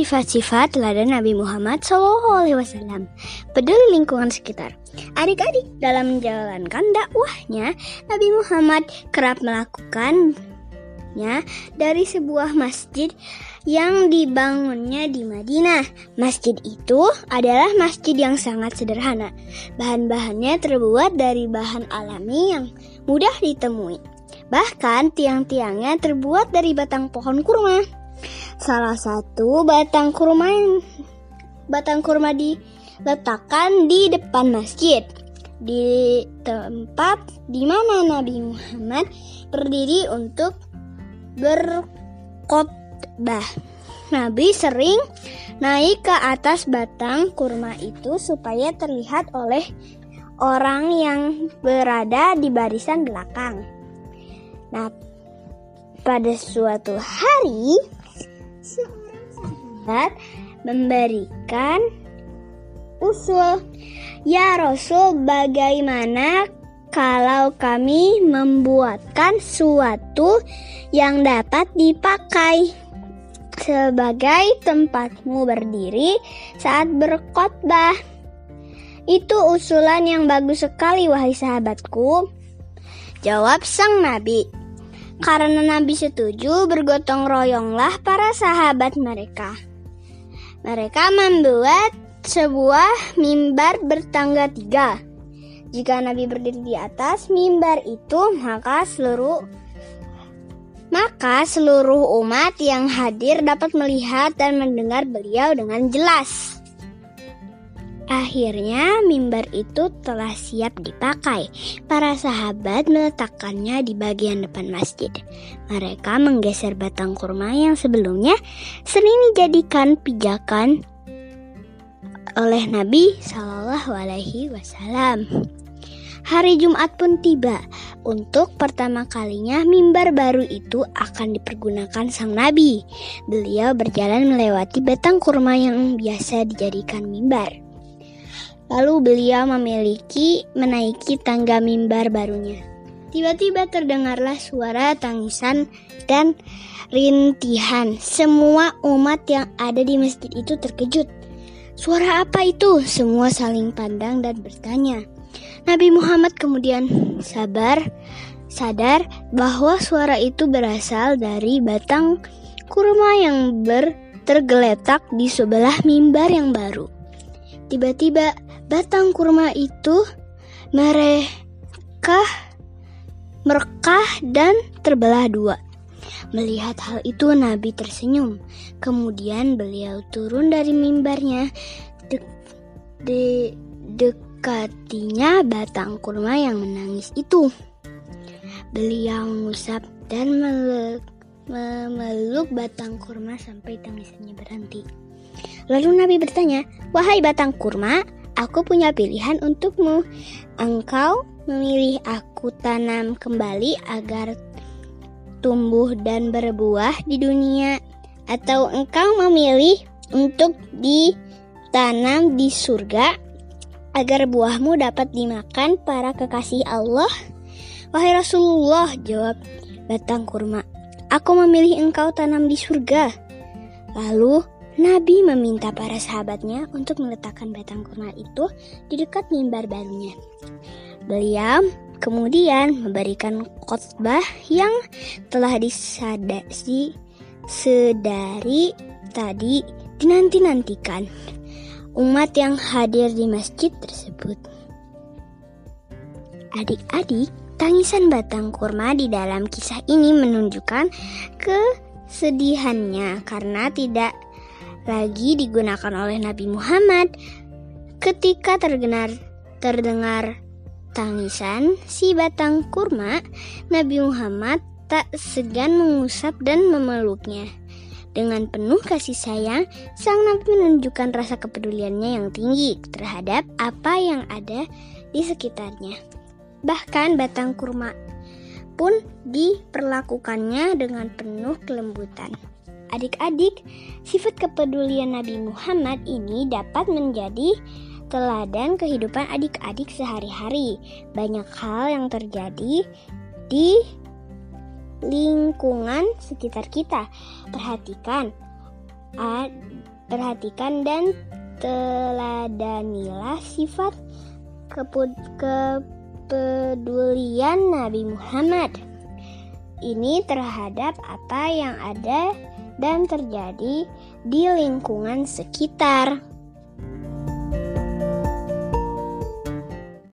sifat-sifat teladan Nabi Muhammad SAW. Peduli lingkungan sekitar. Adik-adik dalam menjalankan dakwahnya, Nabi Muhammad kerap melakukannya dari sebuah masjid yang dibangunnya di Madinah. Masjid itu adalah masjid yang sangat sederhana. Bahan-bahannya terbuat dari bahan alami yang mudah ditemui. Bahkan tiang-tiangnya terbuat dari batang pohon kurma. Salah satu batang kurma batang kurma diletakkan di depan masjid di tempat di mana Nabi Muhammad berdiri untuk berkhotbah. Nabi sering naik ke atas batang kurma itu supaya terlihat oleh orang yang berada di barisan belakang. Nah, pada suatu hari memberikan usul, "Ya Rasul, bagaimana kalau kami membuatkan suatu yang dapat dipakai sebagai tempatmu berdiri saat berkhotbah?" Itu usulan yang bagus sekali, wahai sahabatku. Jawab sang nabi. Karena Nabi setuju, bergotong royonglah para sahabat mereka. Mereka membuat sebuah mimbar bertangga tiga. Jika Nabi berdiri di atas mimbar itu, maka seluruh maka seluruh umat yang hadir dapat melihat dan mendengar beliau dengan jelas. Akhirnya mimbar itu telah siap dipakai. Para sahabat meletakkannya di bagian depan masjid. Mereka menggeser batang kurma yang sebelumnya sering dijadikan pijakan oleh Nabi Shallallahu Alaihi Wasallam. Hari Jumat pun tiba. Untuk pertama kalinya mimbar baru itu akan dipergunakan sang nabi. Beliau berjalan melewati batang kurma yang biasa dijadikan mimbar. Lalu beliau memiliki menaiki tangga mimbar barunya. Tiba-tiba terdengarlah suara tangisan dan rintihan. Semua umat yang ada di masjid itu terkejut. Suara apa itu? Semua saling pandang dan bertanya. Nabi Muhammad kemudian sabar, sadar bahwa suara itu berasal dari batang kurma yang bertergeletak di sebelah mimbar yang baru. Tiba-tiba batang kurma itu mereka merekah dan terbelah dua. Melihat hal itu Nabi tersenyum. Kemudian beliau turun dari mimbarnya. De, de, dekatinya batang kurma yang menangis itu. Beliau mengusap dan memeluk batang kurma sampai tangisannya berhenti. Lalu Nabi bertanya, "Wahai batang kurma, Aku punya pilihan untukmu. Engkau memilih aku tanam kembali agar tumbuh dan berbuah di dunia, atau engkau memilih untuk ditanam di surga agar buahmu dapat dimakan para kekasih Allah? Wahai Rasulullah, jawab batang kurma, aku memilih engkau tanam di surga. Lalu Nabi meminta para sahabatnya untuk meletakkan batang kurma itu di dekat mimbar barunya. Beliau kemudian memberikan khotbah yang telah disadasi sedari tadi dinanti-nantikan umat yang hadir di masjid tersebut. Adik-adik, tangisan batang kurma di dalam kisah ini menunjukkan kesedihannya karena tidak lagi digunakan oleh Nabi Muhammad. Ketika terdengar terdengar tangisan si batang kurma, Nabi Muhammad tak segan mengusap dan memeluknya. Dengan penuh kasih sayang, sang nabi menunjukkan rasa kepeduliannya yang tinggi terhadap apa yang ada di sekitarnya. Bahkan batang kurma pun diperlakukannya dengan penuh kelembutan. Adik-adik, sifat kepedulian Nabi Muhammad ini dapat menjadi teladan kehidupan adik-adik sehari-hari. Banyak hal yang terjadi di lingkungan sekitar kita. Perhatikan, Perhatikan dan teladanilah sifat kepedulian Nabi Muhammad. Ini terhadap apa yang ada dan terjadi di lingkungan sekitar.